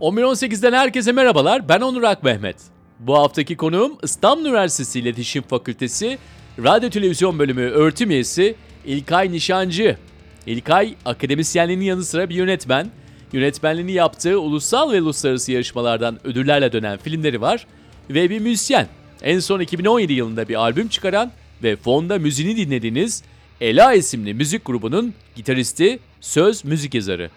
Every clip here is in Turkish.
11.18'den herkese merhabalar. Ben Onur Ak Mehmet. Bu haftaki konuğum İstanbul Üniversitesi İletişim Fakültesi Radyo Televizyon Bölümü öğretim üyesi İlkay Nişancı. İlkay akademisyenliğinin yanı sıra bir yönetmen. Yönetmenliğini yaptığı ulusal ve uluslararası yarışmalardan ödüllerle dönen filmleri var ve bir müzisyen. En son 2017 yılında bir albüm çıkaran ve fonda müziğini dinlediğiniz Ela isimli müzik grubunun gitaristi, söz müzik yazarı.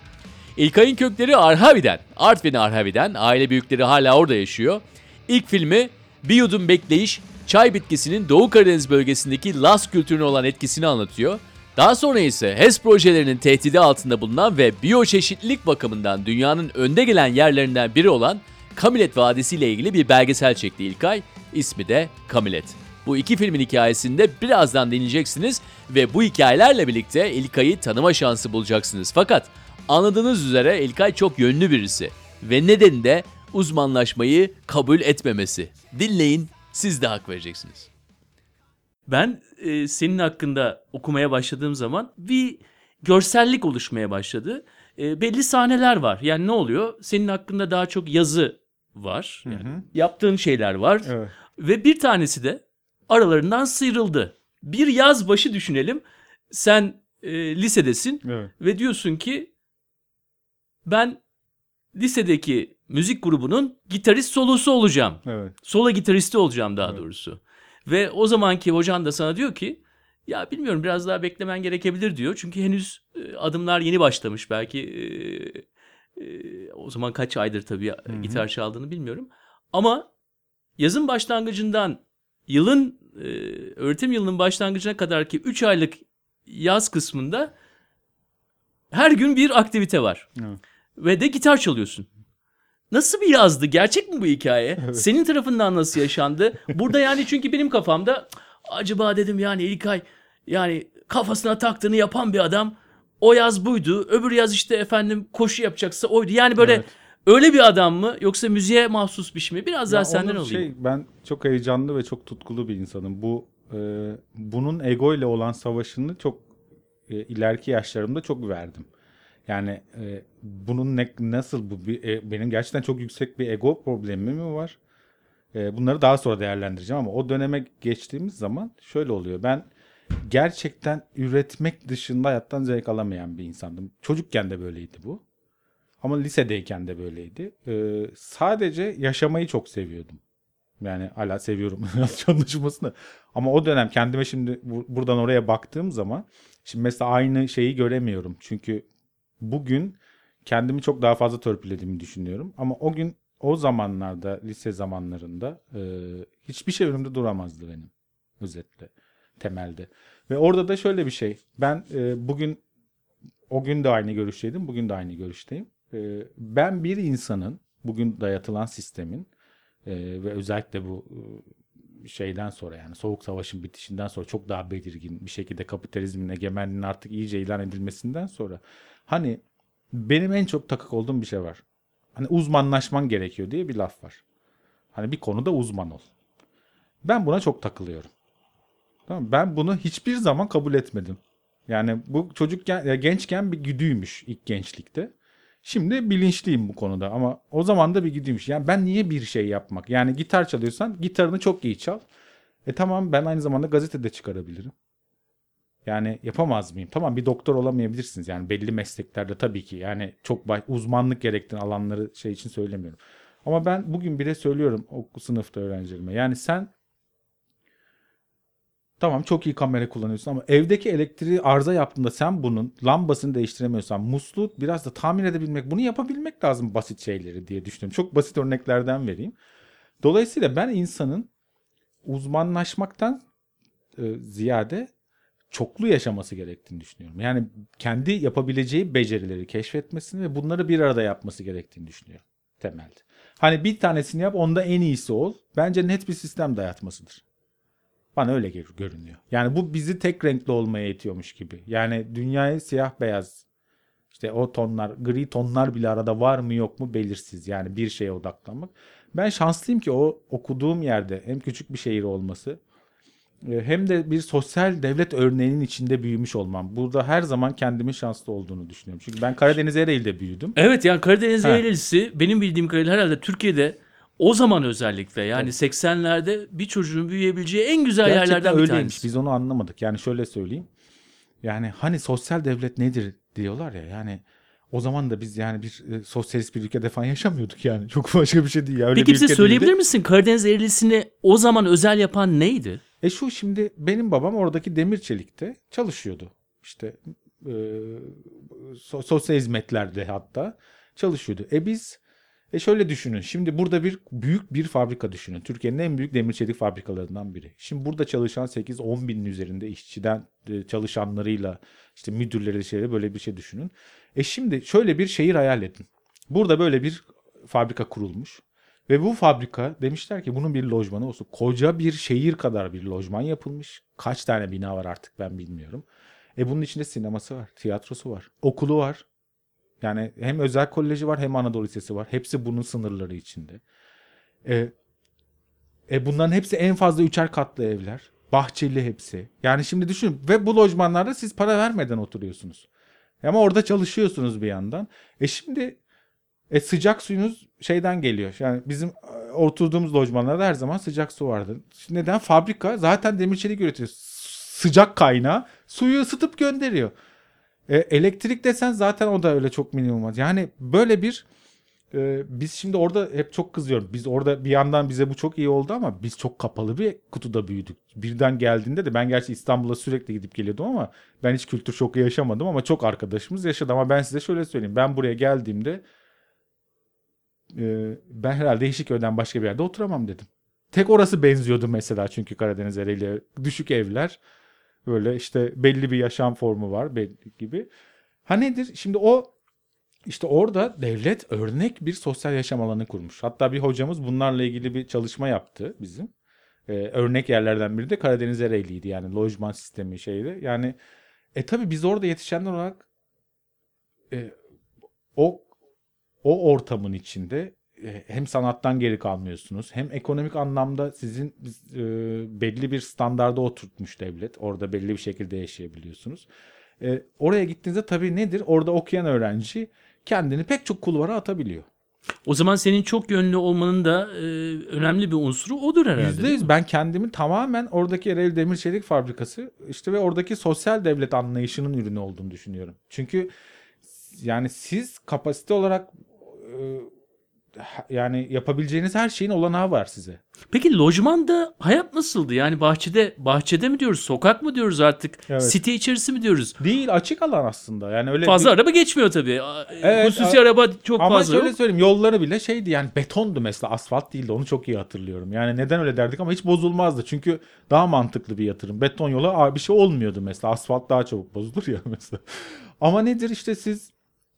İlkay'ın kökleri Arhavi'den. Artvin Arhavi'den. Aile büyükleri hala orada yaşıyor. İlk filmi Bir Yudum Bekleyiş, çay bitkisinin Doğu Karadeniz bölgesindeki Las kültürüne olan etkisini anlatıyor. Daha sonra ise HES projelerinin tehdidi altında bulunan ve biyoçeşitlilik bakımından dünyanın önde gelen yerlerinden biri olan Kamilet Vadisi ile ilgili bir belgesel çekti İlkay. İsmi de Kamilet. Bu iki filmin hikayesinde birazdan dinleyeceksiniz ve bu hikayelerle birlikte İlkay'ı tanıma şansı bulacaksınız. Fakat anladığınız üzere İlkay çok yönlü birisi ve nedeni de uzmanlaşmayı kabul etmemesi. Dinleyin, siz de hak vereceksiniz. Ben e, senin hakkında okumaya başladığım zaman bir görsellik oluşmaya başladı. E, belli sahneler var. Yani ne oluyor? Senin hakkında daha çok yazı var. Yani Yaptığın şeyler var. Evet. Ve bir tanesi de aralarından sıyrıldı. Bir yaz başı düşünelim. Sen e, lisedesin Evet. ve diyorsun ki ben lisedeki müzik grubunun gitarist solosu olacağım. Evet. Solo gitaristi olacağım daha Evet. doğrusu. Ve o zamanki hocan da sana diyor ki ya bilmiyorum biraz daha beklemen gerekebilir diyor. Çünkü henüz e, adımlar yeni başlamış. Belki e, e, o zaman kaç aydır tabii hı. gitar çaldığını bilmiyorum. Ama yazın başlangıcından yılın e, öğretim yılının başlangıcına kadar ki 3 aylık yaz kısmında her gün bir aktivite var. Evet. Ve de gitar çalıyorsun. Nasıl bir yazdı? Gerçek mi bu hikaye? Evet. Senin tarafından nasıl yaşandı? Burada yani çünkü benim kafamda acaba dedim yani İlkay yani kafasına taktığını yapan bir adam o yaz buydu. Öbür yaz işte efendim koşu yapacaksa oydu. Yani böyle Evet. öyle bir adam mı yoksa müziğe mahsus bir şey mi? Biraz daha Ya senden Onur, alayım. Şey, ben çok heyecanlı ve çok tutkulu bir insanım. Bu e, bunun ego ile olan savaşını çok e, ileriki yaşlarımda çok verdim. Yani e, bunun ne, nasıl bu bir, e, benim gerçekten çok yüksek bir ego problemi mi var? E, bunları daha sonra değerlendireceğim ama o döneme geçtiğimiz zaman şöyle oluyor. Ben gerçekten üretmek dışında hayattan zevk alamayan bir insandım. Çocukken de böyleydi bu. Ama lisedeyken de böyleydi. Ee, sadece yaşamayı çok seviyordum. Yani hala seviyorum yanlış anlaşılmasın da. Ama o dönem kendime şimdi bu- buradan oraya baktığım zaman şimdi mesela aynı şeyi göremiyorum. Çünkü bugün kendimi çok daha fazla törpülediğimi düşünüyorum. Ama o gün o zamanlarda lise zamanlarında e, hiçbir şey önümde duramazdı benim özetle temelde. Ve orada da şöyle bir şey. Ben e, bugün o gün de aynı görüşteydim. Bugün de aynı görüşteyim. E, ben bir insanın bugün dayatılan sistemin e, ve özellikle bu e, şeyden sonra yani soğuk savaşın bitişinden sonra çok daha belirgin bir şekilde kapitalizmin egemenliğinin artık iyice ilan edilmesinden sonra hani benim en çok takık olduğum bir şey var. Hani uzmanlaşman gerekiyor diye bir laf var. Hani bir konuda uzman ol. Ben buna çok takılıyorum. Tamam? Ben bunu hiçbir zaman kabul etmedim. Yani bu çocukken ya gençken bir güdüymüş ilk gençlikte. Şimdi bilinçliyim bu konuda ama o zaman da bir güdüymüş. Yani ben niye bir şey yapmak? Yani gitar çalıyorsan gitarını çok iyi çal. E tamam ben aynı zamanda gazetede çıkarabilirim. Yani yapamaz mıyım? Tamam bir doktor olamayabilirsiniz. Yani belli mesleklerde tabii ki yani çok uzmanlık gerektiren alanları şey için söylemiyorum. Ama ben bugün bile söylüyorum o sınıfta öğrencilerime. Yani sen Tamam çok iyi kamera kullanıyorsun ama evdeki elektriği arıza yaptığında sen bunun lambasını değiştiremiyorsan musluğu biraz da tamir edebilmek bunu yapabilmek lazım basit şeyleri diye düşünüyorum. Çok basit örneklerden vereyim. Dolayısıyla ben insanın uzmanlaşmaktan e, ziyade çoklu yaşaması gerektiğini düşünüyorum. Yani kendi yapabileceği becerileri keşfetmesini ve bunları bir arada yapması gerektiğini düşünüyorum temelde. Hani bir tanesini yap onda en iyisi ol. Bence net bir sistem dayatmasıdır. Bana öyle gör- görünüyor. Yani bu bizi tek renkli olmaya itiyormuş gibi. Yani dünyayı siyah beyaz işte o tonlar, gri tonlar bile arada var mı yok mu belirsiz. Yani bir şeye odaklanmak. Ben şanslıyım ki o okuduğum yerde hem küçük bir şehir olması e, hem de bir sosyal devlet örneğinin içinde büyümüş olmam. Burada her zaman kendimin şanslı olduğunu düşünüyorum. Çünkü ben Karadeniz Ereğli'de büyüdüm. Evet yani Karadeniz Ha. Eğrelisi benim bildiğim kadarıyla herhalde Türkiye'de o zaman özellikle yani 80'lerde bir çocuğun büyüyebileceği en güzel Gerçekten yerlerden bir öyleymiş. tanesi. Biz onu anlamadık. Yani şöyle söyleyeyim. Yani hani sosyal devlet nedir diyorlar ya. Yani o zaman da biz yani bir e, sosyalist bir ülkede falan yaşamıyorduk yani. Çok başka bir şey değil. Ya. Öyle Peki bir bize ülke söyleyebilir değildi. misin Karadeniz Eğrelisi'ni o zaman özel yapan neydi? E şu şimdi benim babam oradaki demir çelikte çalışıyordu. İşte e, so- sosyal hizmetlerde hatta çalışıyordu. E biz e şöyle düşünün. Şimdi burada bir büyük bir fabrika düşünün. Türkiye'nin en büyük demir çelik fabrikalarından biri. Şimdi burada çalışan 8-10 binin üzerinde işçiden e, çalışanlarıyla işte müdürleri şeyleri böyle bir şey düşünün. E şimdi şöyle bir şehir hayal edin. Burada böyle bir fabrika kurulmuş. Ve bu fabrika demişler ki bunun bir lojmanı olsun. Koca bir şehir kadar bir lojman yapılmış. Kaç tane bina var artık ben bilmiyorum. E bunun içinde sineması var, tiyatrosu var, okulu var. Yani hem özel koleji var hem Anadolu Lisesi var. Hepsi bunun sınırları içinde. E, e bunların hepsi en fazla üçer katlı evler. Bahçeli hepsi. Yani şimdi düşünün ve bu lojmanlarda siz para vermeden oturuyorsunuz. Ama orada çalışıyorsunuz bir yandan. E şimdi e sıcak suyunuz şeyden geliyor. Yani bizim e, oturduğumuz lojmanlarda her zaman sıcak su vardır. Şimdi neden? Fabrika zaten demir çelik üretiyor. Sıcak kaynağı suyu ısıtıp gönderiyor. E, elektrik desen zaten o da öyle çok minimum. Yani böyle bir e, biz şimdi orada hep çok kızıyoruz. Biz orada bir yandan bize bu çok iyi oldu ama biz çok kapalı bir kutuda büyüdük. Birden geldiğinde de ben gerçi İstanbul'a sürekli gidip geliyordum ama ben hiç kültür şoku yaşamadım ama çok arkadaşımız yaşadı. Ama ben size şöyle söyleyeyim. Ben buraya geldiğimde e, ben herhalde Yeşilköy'den başka bir yerde oturamam dedim. Tek orası benziyordu mesela çünkü Karadeniz Ereğli düşük evler. Böyle işte belli bir yaşam formu var belli gibi. Ha nedir? Şimdi o işte orada devlet örnek bir sosyal yaşam alanı kurmuş. Hatta bir hocamız bunlarla ilgili bir çalışma yaptı bizim. Ee, örnek yerlerden biri de Karadeniz Ereğli'ydi yani lojman sistemi şeydi. Yani e tabi biz orada yetişenler olarak e, o o ortamın içinde hem sanattan geri kalmıyorsunuz hem ekonomik anlamda sizin e, belli bir standarda oturtmuş devlet. Orada belli bir şekilde yaşayabiliyorsunuz. E, oraya gittiğinizde tabii nedir? Orada okuyan öğrenci kendini pek çok kulvara atabiliyor. O zaman senin çok yönlü olmanın da e, önemli bir unsuru odur herhalde. Yüzde değil yüz mi? ben kendimi tamamen oradaki Ereğli Demir Çelik Fabrikası işte ve oradaki sosyal devlet anlayışının ürünü olduğunu düşünüyorum. Çünkü yani siz kapasite olarak e, yani yapabileceğiniz her şeyin olanağı var size. Peki lojmanda hayat nasıldı? Yani bahçede bahçede mi diyoruz, sokak mı diyoruz artık? Evet. Site içerisi mi diyoruz? Değil açık alan aslında. Yani öyle Fazla bir- araba geçmiyor tabii. Evet, Hususi a- araba çok Ama fazla şöyle yok. söyleyeyim yolları bile şeydi yani betondu mesela asfalt değildi onu çok iyi hatırlıyorum. Yani neden öyle derdik ama hiç bozulmazdı. Çünkü daha mantıklı bir yatırım. Beton yola bir şey olmuyordu mesela. Asfalt daha çabuk bozulur ya mesela. Ama nedir işte siz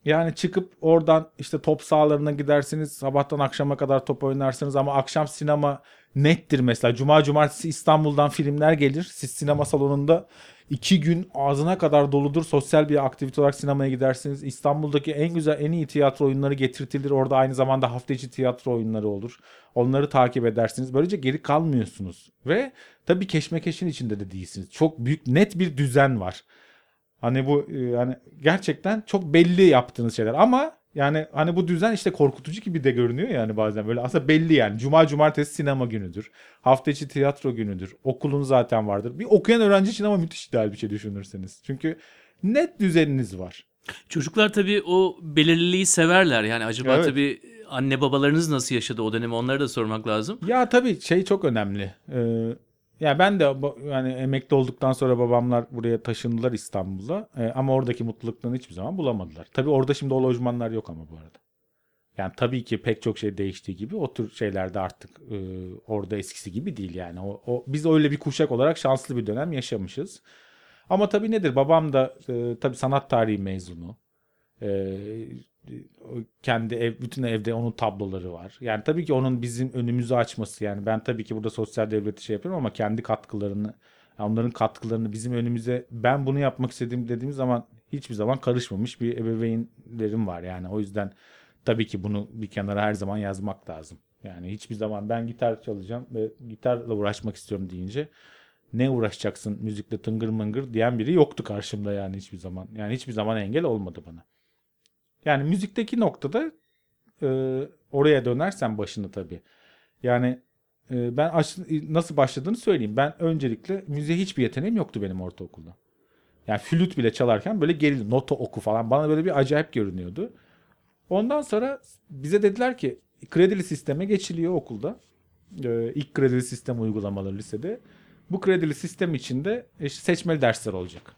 yani çıkıp oradan işte top sahalarına gidersiniz. Sabahtan akşama kadar top oynarsınız ama akşam sinema nettir mesela. Cuma cumartesi İstanbul'dan filmler gelir. Siz sinema salonunda iki gün ağzına kadar doludur. Sosyal bir aktivite olarak sinemaya gidersiniz. İstanbul'daki en güzel, en iyi tiyatro oyunları getirtilir. Orada aynı zamanda hafta içi tiyatro oyunları olur. Onları takip edersiniz. Böylece geri kalmıyorsunuz. Ve tabii keşmekeşin içinde de değilsiniz. Çok büyük, net bir düzen var. Hani bu e, yani gerçekten çok belli yaptığınız şeyler ama yani hani bu düzen işte korkutucu gibi de görünüyor yani bazen böyle aslında belli yani cuma cumartesi sinema günüdür. Hafta içi tiyatro günüdür. Okulun zaten vardır. Bir okuyan öğrenci için ama müthiş ideal bir şey düşünürseniz. Çünkü net düzeniniz var. Çocuklar tabii o belirliliği severler. Yani acaba Evet. tabii anne babalarınız nasıl yaşadı o dönemi onları da sormak lazım. Ya tabii şey çok önemli. Ee, ya ben de yani emekli olduktan sonra babamlar buraya taşındılar İstanbul'a. Ee, ama oradaki mutluluklarını hiçbir zaman bulamadılar. Tabii orada şimdi o lojmanlar yok ama bu arada. Yani tabii ki pek çok şey değiştiği gibi o tür şeylerde artık e, orada eskisi gibi değil yani. O, o biz öyle bir kuşak olarak şanslı bir dönem yaşamışız. Ama tabii nedir? Babam da e, tabii sanat tarihi mezunu. E, kendi ev, bütün evde onun tabloları var. Yani tabii ki onun bizim önümüzü açması yani ben tabii ki burada sosyal devleti şey yapıyorum ama kendi katkılarını onların katkılarını bizim önümüze ben bunu yapmak istediğim dediğim zaman hiçbir zaman karışmamış bir ebeveynlerim var yani o yüzden tabii ki bunu bir kenara her zaman yazmak lazım. Yani hiçbir zaman ben gitar çalacağım ve gitarla uğraşmak istiyorum deyince ne uğraşacaksın müzikle tıngır mıngır diyen biri yoktu karşımda yani hiçbir zaman. Yani hiçbir zaman engel olmadı bana. Yani müzikteki noktada e, oraya dönersen başını tabii. Yani e, ben aş- nasıl başladığını söyleyeyim. Ben öncelikle müziğe hiçbir yeteneğim yoktu benim ortaokulda. Yani flüt bile çalarken böyle gerildim. Nota oku falan. Bana böyle bir acayip görünüyordu. Ondan sonra bize dediler ki kredili sisteme geçiliyor okulda. Ee, ilk kredili sistem uygulamaları lisede. Bu kredili sistem içinde işte seçmeli dersler olacak.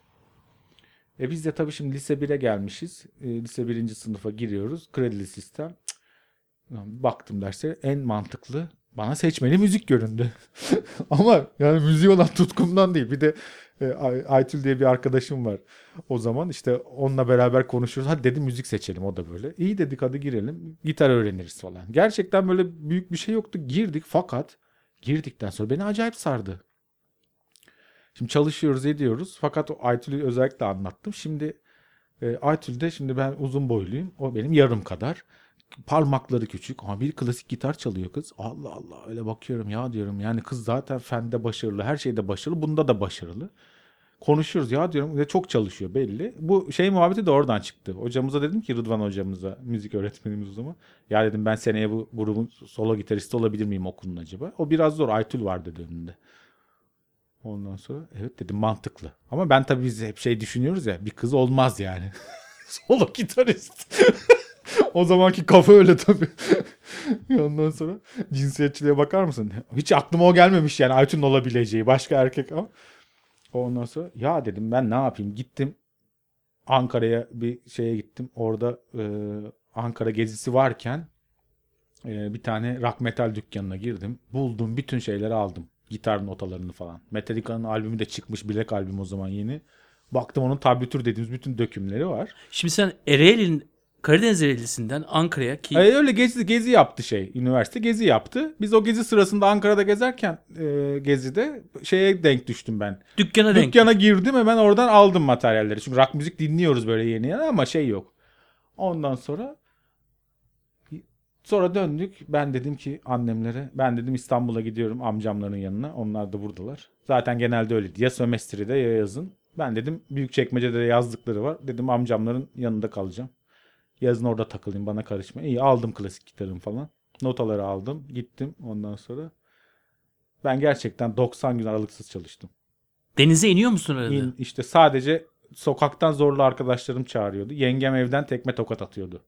E biz de tabii şimdi lise 1'e gelmişiz. E, lise 1. sınıfa giriyoruz. Kredili sistem. Baktım derse en mantıklı bana seçmeli müzik göründü. Ama yani müziğe olan tutkumdan değil. Bir de e, Ay- Aytül diye bir arkadaşım var. O zaman işte onunla beraber konuşuyoruz. Hadi dedi müzik seçelim o da böyle. İyi dedik hadi girelim. Gitar öğreniriz falan. Gerçekten böyle büyük bir şey yoktu. Girdik fakat girdikten sonra beni acayip sardı. Şimdi çalışıyoruz ediyoruz. Fakat o Aytül'ü özellikle anlattım. Şimdi e, Aytül'de şimdi ben uzun boyluyum. O benim yarım kadar. Parmakları küçük ama bir klasik gitar çalıyor kız. Allah Allah öyle bakıyorum ya diyorum. Yani kız zaten fende başarılı, her şeyde başarılı, bunda da başarılı. Konuşuyoruz ya diyorum ve çok çalışıyor belli. Bu şey muhabbeti de oradan çıktı. Hocamıza dedim ki Rıdvan hocamıza, müzik öğretmenimiz o zaman. Ya dedim ben seneye bu grubun solo gitaristi olabilir miyim okulun acaba? O biraz zor. Aytül var dedi önünde. Ondan sonra evet dedim mantıklı. Ama ben tabii biz hep şey düşünüyoruz ya bir kız olmaz yani. solo gitarist. o zamanki kafa öyle tabii. Ondan sonra cinsiyetçiliğe bakar mısın? Hiç aklıma o gelmemiş yani Aytun olabileceği başka erkek ama. Ondan sonra ya dedim ben ne yapayım gittim Ankara'ya bir şeye gittim. Orada e, Ankara gezisi varken e, bir tane rock metal dükkanına girdim. Buldum bütün şeyleri aldım. Gitar notalarını falan. Metallica'nın albümü de çıkmış. Black albüm o zaman yeni. Baktım onun tablatür dediğimiz bütün dökümleri var. Şimdi sen Ereğli'nin Karadeniz Ereğlisi'nden Ankara'ya ki E, öyle gezi, gezi yaptı şey. Üniversite gezi yaptı. Biz o gezi sırasında Ankara'da gezerken e, gezide şeye denk düştüm ben. dükkana denk. Dükkana girdim hemen oradan aldım materyalleri. Çünkü rock müzik dinliyoruz böyle yeni yeni ama şey yok. Ondan sonra sonra döndük. Ben dedim ki annemlere ben dedim İstanbul'a gidiyorum amcamların yanına. Onlar da buradalar. Zaten genelde öyleydi. Ya sömestride ya yazın. Ben dedim Büyükçekmece'de de yazdıkları var. Dedim amcamların yanında kalacağım. Yazın orada takılayım bana karışma. İyi aldım klasik gitarım falan. Notaları aldım. Gittim ondan sonra. Ben gerçekten 90 gün aralıksız çalıştım. Denize iniyor musun arada? İn, işte sadece sokaktan zorlu arkadaşlarım çağırıyordu. Yengem evden tekme tokat atıyordu.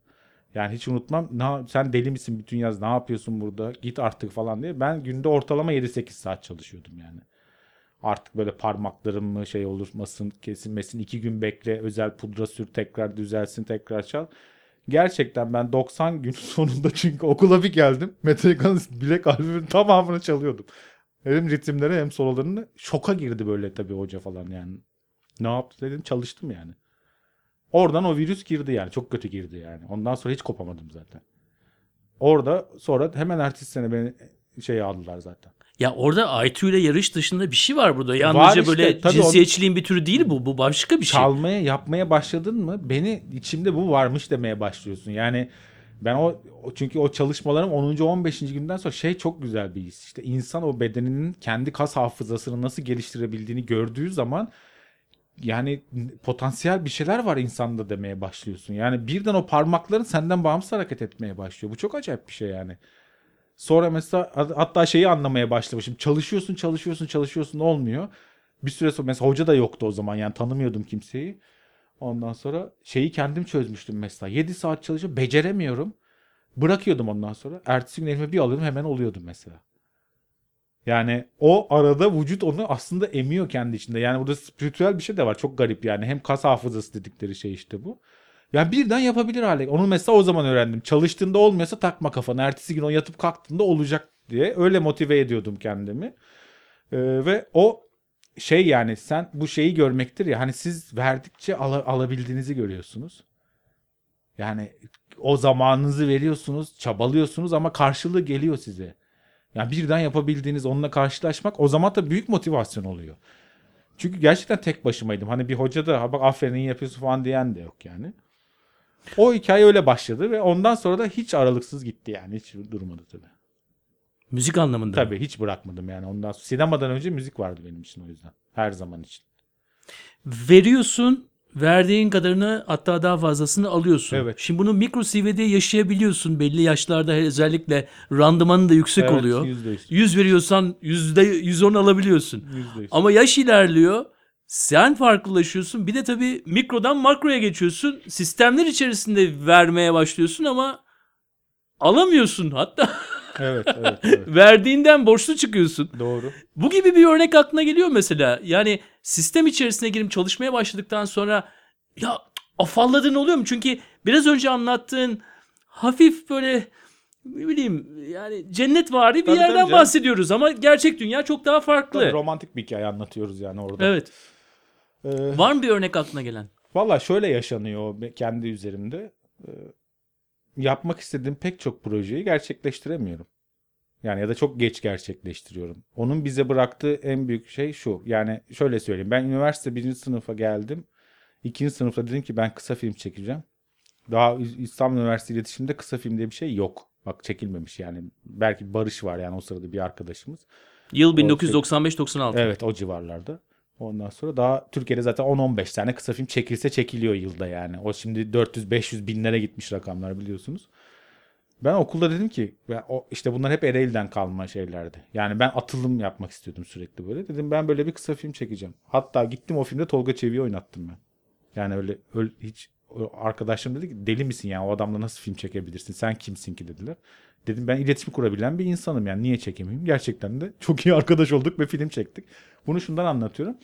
Yani hiç unutmam. "Na- sen deli misin bütün yaz? Ne yapıyorsun burada? Git artık falan diye. Ben günde ortalama 7-8 saat çalışıyordum yani. Artık böyle parmaklarım mı şey olmasın, kesilmesin. iki gün bekle, özel pudra sür, tekrar düzelsin, tekrar çal. Gerçekten ben 90 gün sonunda çünkü okula bir geldim. Metallica'nın bilek albümünün tamamını çalıyordum. Hem ritimleri hem sololarını şoka girdi böyle tabii hoca falan yani. Ne yaptı dedim çalıştım yani. Oradan o virüs girdi yani. Çok kötü girdi yani. Ondan sonra hiç kopamadım zaten. Orada sonra hemen ertesi sene beni şey aldılar zaten. Ya orada Aytu ile yarış dışında bir şey var burada. Yalnızca işte, böyle cinsiyetçiliğin bir türü değil bu. Bu başka bir şey. Çalmaya yapmaya başladın mı beni içimde bu varmış demeye başlıyorsun. Yani ben o o- çünkü o çalışmalarım 10. 15. günden sonra şey çok güzel bir his. İşte insan o bedeninin kendi kas hafızasını nasıl geliştirebildiğini gördüğü zaman yani potansiyel bir şeyler var insanda demeye başlıyorsun. Yani birden o parmakların senden bağımsız hareket etmeye başlıyor. Bu çok acayip bir şey yani. Sonra mesela hat- hatta şeyi anlamaya başlamışım. Çalışıyorsun, çalışıyorsun, çalışıyorsun olmuyor. Bir süre sonra mesela hoca da yoktu o zaman yani tanımıyordum kimseyi. Ondan sonra şeyi kendim çözmüştüm mesela. 7 saat çalışıp beceremiyorum. Bırakıyordum ondan sonra. Ertesi gün elime bir alıyordum hemen oluyordum mesela. Yani o arada vücut onu aslında emiyor kendi içinde. Yani burada spiritüel bir şey de var. Çok garip yani. Hem kas hafızası dedikleri şey işte bu. Yani birden yapabilir hale. Onu mesela o zaman öğrendim. Çalıştığında olmuyorsa takma kafana. Ertesi gün o yatıp kalktığında olacak diye. Öyle motive ediyordum kendimi. Ee, ve o şey yani sen bu şeyi görmektir ya hani siz verdikçe ala- alabildiğinizi görüyorsunuz. Yani o zamanınızı veriyorsunuz, çabalıyorsunuz ama karşılığı geliyor size. Yani birden yapabildiğiniz onunla karşılaşmak o zaman da büyük motivasyon oluyor. Çünkü gerçekten tek başımaydım. Hani bir hoca da "Ha bak aferin iyi yapıyorsun falan diyen de yok yani. O hikaye öyle başladı ve ondan sonra da hiç aralıksız gitti yani. Hiç durmadı tabii. Müzik anlamında. Tabii hiç bırakmadım yani. Ondan sonra sinemadan önce müzik vardı benim için o yüzden. Her zaman için. Veriyorsun, verdiğin kadarını hatta daha fazlasını alıyorsun. Evet. Şimdi bunu mikro CV'de yaşayabiliyorsun. Belli yaşlarda özellikle randımanı da yüksek Evet, oluyor. yüzde yüz. 100 veriyorsan yüzde 110 alabiliyorsun. Yüzde yüz. Ama yaş ilerliyor. Sen farklılaşıyorsun. Bir de tabii mikrodan makroya geçiyorsun. Sistemler içerisinde vermeye başlıyorsun ama alamıyorsun. Hatta Evet, evet, evet. verdiğinden borçlu çıkıyorsun. Doğru. Bu gibi bir örnek aklına geliyor mesela. Yani sistem içerisine girip çalışmaya başladıktan sonra ya afalladığın oluyor mu? Çünkü biraz önce anlattığın hafif böyle ne bileyim yani cennet vari bir Tabii, tabii yerden canım. bahsediyoruz ama gerçek dünya çok daha farklı. Tabii romantik bir hikaye anlatıyoruz yani orada. Evet. Ee, Var mı bir örnek aklına gelen? Valla şöyle yaşanıyor kendi üzerimde. Ee, yapmak istediğim pek çok projeyi gerçekleştiremiyorum. Yani ya da çok geç gerçekleştiriyorum. Onun bize bıraktığı en büyük şey şu. Yani şöyle söyleyeyim. Ben üniversite birinci sınıfa geldim. İkinci sınıfta dedim ki ben kısa film çekeceğim. Daha İstanbul Üniversitesi iletişimde kısa film diye bir şey yok. Bak çekilmemiş yani. Belki Barış var yani o sırada bir arkadaşımız. Yıl şey- 1995-96. Evet o civarlarda. Ondan sonra daha Türkiye'de zaten 10-15 tane kısa film çekilse çekiliyor yılda yani. O şimdi 400-500 binlere gitmiş rakamlar biliyorsunuz. Ben okulda dedim ki o, işte bunlar hep Ereğli'den kalma şeylerdi. Yani ben atılım yapmak istiyordum sürekli böyle. Dedim ben böyle bir kısa film çekeceğim. Hatta gittim o filmde Tolga Çevik'i oynattım ben. Yani öyle, öyle hiç o arkadaşlarım dedi ki deli misin yani o adamla nasıl film çekebilirsin sen kimsin ki dediler. Dedim ben iletişim kurabilen bir insanım yani niye çekemeyeyim? Gerçekten de çok iyi arkadaş olduk ve film çektik. Bunu şundan anlatıyorum.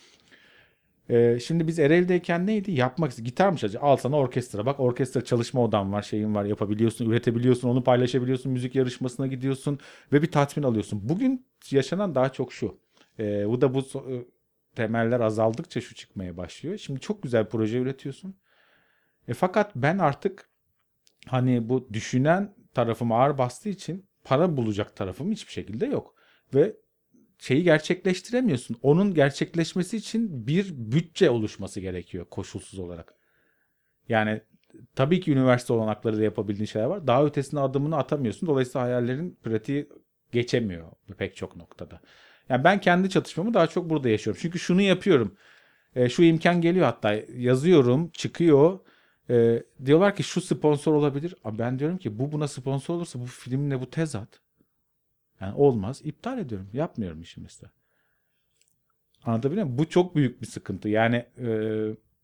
Ee, şimdi biz Ereğli'deyken neydi? Yapmak istedim. Gitar mı çalacak? Al sana orkestra. Bak orkestra çalışma odan var, şeyin var. Yapabiliyorsun, üretebiliyorsun, onu paylaşabiliyorsun. Müzik yarışmasına gidiyorsun ve bir tatmin alıyorsun. Bugün yaşanan daha çok şu. Ee, bu da bu e, temeller azaldıkça şu çıkmaya başlıyor. Şimdi çok güzel proje üretiyorsun. E, fakat ben artık hani bu düşünen tarafım ağır bastığı için para bulacak tarafım hiçbir şekilde yok. Ve şeyi gerçekleştiremiyorsun. Onun gerçekleşmesi için bir bütçe oluşması gerekiyor koşulsuz olarak. Yani tabii ki üniversite olanakları da yapabildiğin şeyler var. Daha ötesine adımını atamıyorsun. Dolayısıyla hayallerin pratiği geçemiyor pek çok noktada. Yani ben kendi çatışmamı daha çok burada yaşıyorum. Çünkü şunu yapıyorum. E, şu imkan geliyor hatta yazıyorum çıkıyor. E, diyorlar ki şu sponsor olabilir. Ama ben diyorum ki bu buna sponsor olursa bu filmle bu tezat. Yani olmaz. iptal ediyorum. Yapmıyorum işi mesela. Anlatabiliyor muyum? Bu çok büyük bir sıkıntı. Yani e,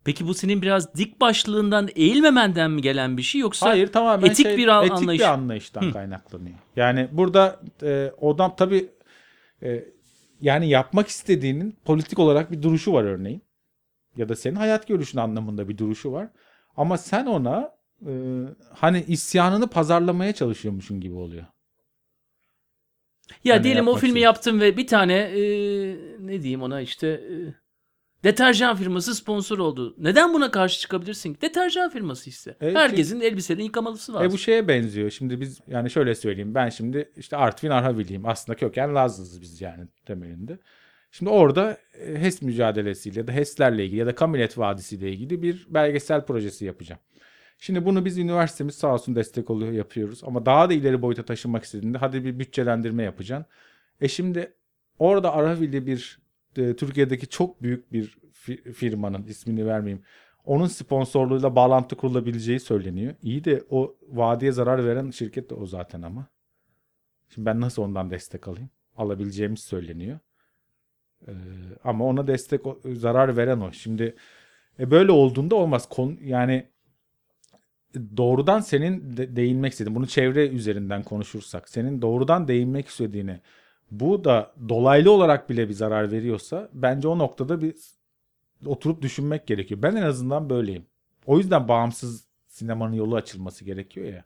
Peki bu senin biraz dik başlığından eğilmemenden mi gelen bir şey yoksa hayır tamamen etik şey, bir etik anlayış. bir anlayıştan kaynaklanıyor. Yani burada e, odam tabii e, yani yapmak istediğinin politik olarak bir duruşu var örneğin. Ya da senin hayat görüşün anlamında bir duruşu var. Ama sen ona e, hani isyanını pazarlamaya çalışıyormuşsun gibi oluyor. Ya Hani diyelim o filmi için. yaptım ve bir tane e, ne diyeyim ona işte e, deterjan firması sponsor oldu. Neden buna karşı çıkabilirsin ki? Deterjan firması işte. Evet, Herkesin elbiselerini yıkamalısı var. E bu şeye benziyor. Şimdi biz yani şöyle söyleyeyim. Ben şimdi işte Artvin Arhaviliyim. Aslında köken Lazlıyız biz yani temelinde. Şimdi orada e, HES mücadelesiyle ya da HES'lerle ilgili ya da Kamilet Vadisi ile ilgili bir belgesel projesi yapacağım. Şimdi bunu biz üniversitemiz sağ olsun destek oluyor yapıyoruz. Ama daha da ileri boyuta taşınmak istediğinde hadi bir bütçelendirme yapacaksın. E şimdi orada Arhavil'de bir e, Türkiye'deki çok büyük bir fi- firmanın ismini vermeyeyim. Onun sponsorluğuyla bağlantı kurulabileceği söyleniyor. İyi de o vadiye zarar veren şirket de o zaten ama. Şimdi ben nasıl ondan destek alayım? Alabileceğimiz söyleniyor. Ee, ama ona destek zarar veren o. Şimdi e, böyle olduğunda olmaz. Kon, yani doğrudan senin de, değinmek istediğin, bunu çevre üzerinden konuşursak, senin doğrudan değinmek istediğini bu da dolaylı olarak bile bir zarar veriyorsa bence o noktada bir oturup düşünmek gerekiyor. Ben en azından böyleyim. O yüzden bağımsız sinemanın yolu açılması gerekiyor ya.